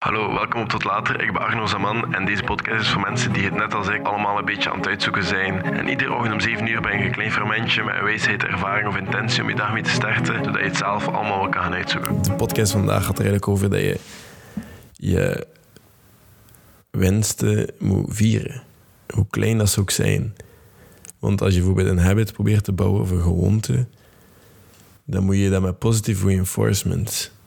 Hallo, welkom op Tot Later. Ik ben Arno Zaman en deze podcast is voor mensen die het net als ik allemaal een beetje aan het uitzoeken zijn. En iedere ochtend om 7 uur ben je een klein fermentje met een wijsheid, ervaring of intentie om je dag mee te starten, zodat je het zelf allemaal wel kan gaan uitzoeken. De podcast vandaag gaat er eigenlijk over dat je je wensten moet vieren. Hoe klein dat ze ook zijn. Want als je bijvoorbeeld een habit probeert te bouwen of een gewoonte, dan moet je dat met positive reinforcement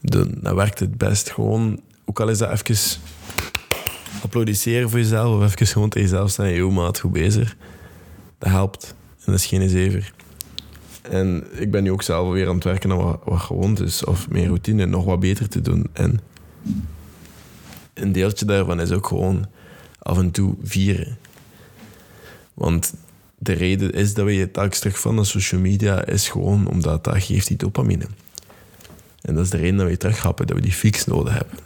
Dan werkt het best. Gewoon, ook al is dat even applaudisseren voor jezelf of even gewoon tegen jezelf staan. Yo, maat, goed bezig. Dat helpt. En dat is geen zever. En ik ben nu ook zelf weer aan het werken aan wat, wat gewoontes of meer routine nog wat beter te doen. En een deeltje daarvan is ook gewoon af en toe vieren. Want de reden is dat we je telkens terug van de social media is gewoon omdat dat geeft die dopamine. En dat is de reden dat we terughappen, dat we die fix nodig hebben.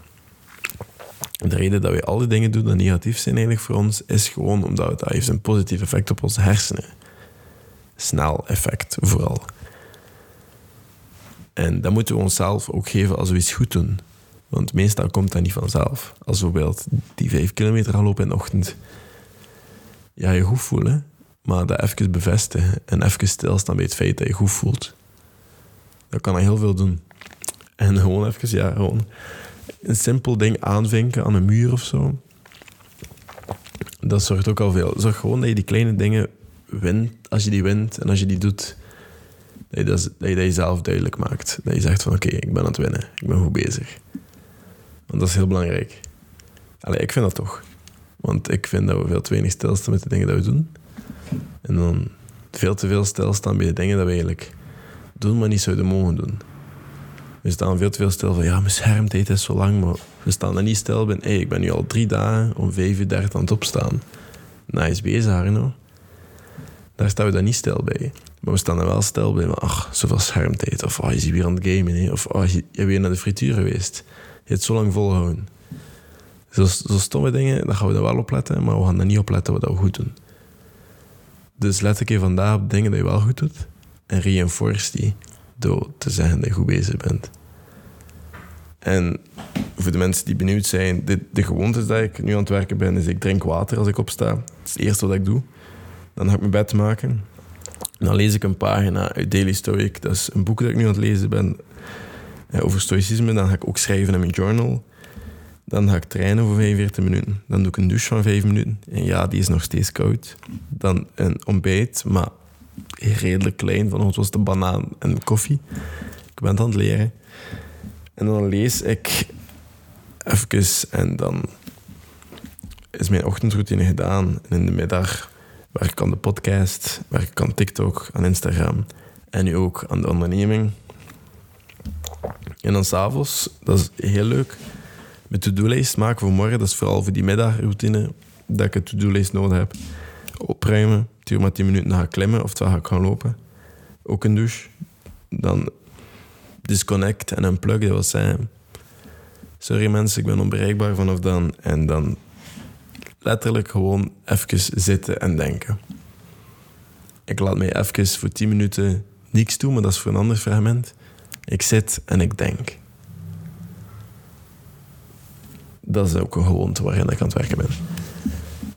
En de reden dat we al die dingen doen die negatief zijn eigenlijk voor ons, is gewoon omdat het, heeft een positief effect op onze hersenen. Snel effect vooral. En dat moeten we onszelf ook geven als we iets goed doen. Want meestal komt dat niet vanzelf. Als bijvoorbeeld die vijf kilometer gaan lopen in de ochtend. Ja, je goed voelen, maar dat even bevestigen en even stilstaan bij het feit dat je goed voelt. Dat kan heel veel doen. En gewoon even, ja, gewoon een simpel ding aanvinken aan een muur of zo. Dat zorgt ook al veel. Zorg gewoon dat je die kleine dingen wint, als je die wint en als je die doet, dat je dat, dat je, dat jezelf duidelijk maakt. Dat je zegt van oké, ik ben aan het winnen, ik ben goed bezig. Want dat is heel belangrijk. Allee, ik vind dat toch. Want ik vind dat we veel te weinig stilstaan met de dingen die we doen. En dan veel te veel stilstaan bij de dingen die we eigenlijk doen, maar niet zouden mogen doen. We staan veel te veel stil van, ja, mijn schermtijd is zo lang, maar we staan er niet stil bij, ik ben nu al drie dagen om vijf uur dertig aan het opstaan. Nice bezig, Arno. Daar staan we dan niet stil bij. Maar we staan er wel stil bij, ach, zoveel schermtijd. Of, oh, je ziet weer aan het gamen. Of, oh, je, bent weer naar de frituur geweest. Je hebt zo lang volgehouden. Zo, zo stomme dingen, daar gaan we er wel op letten, maar we gaan er niet op letten wat we goed doen. Dus let een keer vandaag op dingen die je wel goed doet en reinforce die door te zeggen dat je goed bezig bent. En voor de mensen die benieuwd zijn, de, de gewoontes dat ik nu aan het werken ben, is ik drink water als ik opsta. Dat is het eerste wat ik doe. Dan ga ik mijn bed maken. Dan lees ik een pagina uit Daily Stoic. Dat is een boek dat ik nu aan het lezen ben eh, over stoïcisme. Dan ga ik ook schrijven in mijn journal. Dan ga ik trainen voor 45 minuten. Dan doe ik een douche van 5 minuten. En ja, die is nog steeds koud. Dan een ontbijt, maar redelijk klein. Van het was de banaan en koffie. Ik ben het aan het leren. En dan lees ik even en dan is mijn ochtendroutine gedaan. En in de middag werk ik aan de podcast, werk ik aan TikTok, aan Instagram en nu ook aan de onderneming. En dan s'avonds, dat is heel leuk, mijn to-do-lijst maken voor morgen. Dat is vooral voor die middagroutine dat ik een to-do-lijst nodig heb. Opruimen, duur maar 10 minuten, dan ga ik klimmen of ga ik gaan lopen. Ook een douche. Dan disconnect en unplug, dat wil. Sorry mensen, ik ben onbereikbaar vanaf dan. En dan letterlijk gewoon even zitten en denken. Ik laat mij even voor 10 minuten niks doen, maar dat is voor een ander fragment. Ik zit en ik denk. Dat is ook een gewoonte waarin ik aan het werken ben.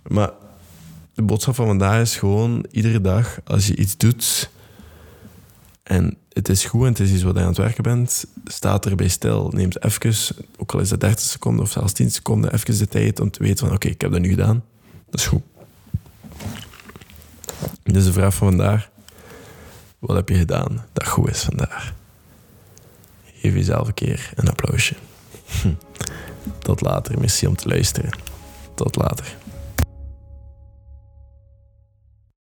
Maar de boodschap van vandaag is gewoon iedere dag als je iets doet en het is goed en het is iets wat je aan het werken bent, staat erbij stil. Neem even, ook al is het 30 seconden of zelfs 10 seconden, even de tijd om te weten van oké, ik heb dat nu gedaan. Dat is goed. Dus de vraag van vandaag. Wat heb je gedaan dat goed is vandaag? Geef jezelf een keer een applausje. Tot later. Merci om te luisteren. Tot later.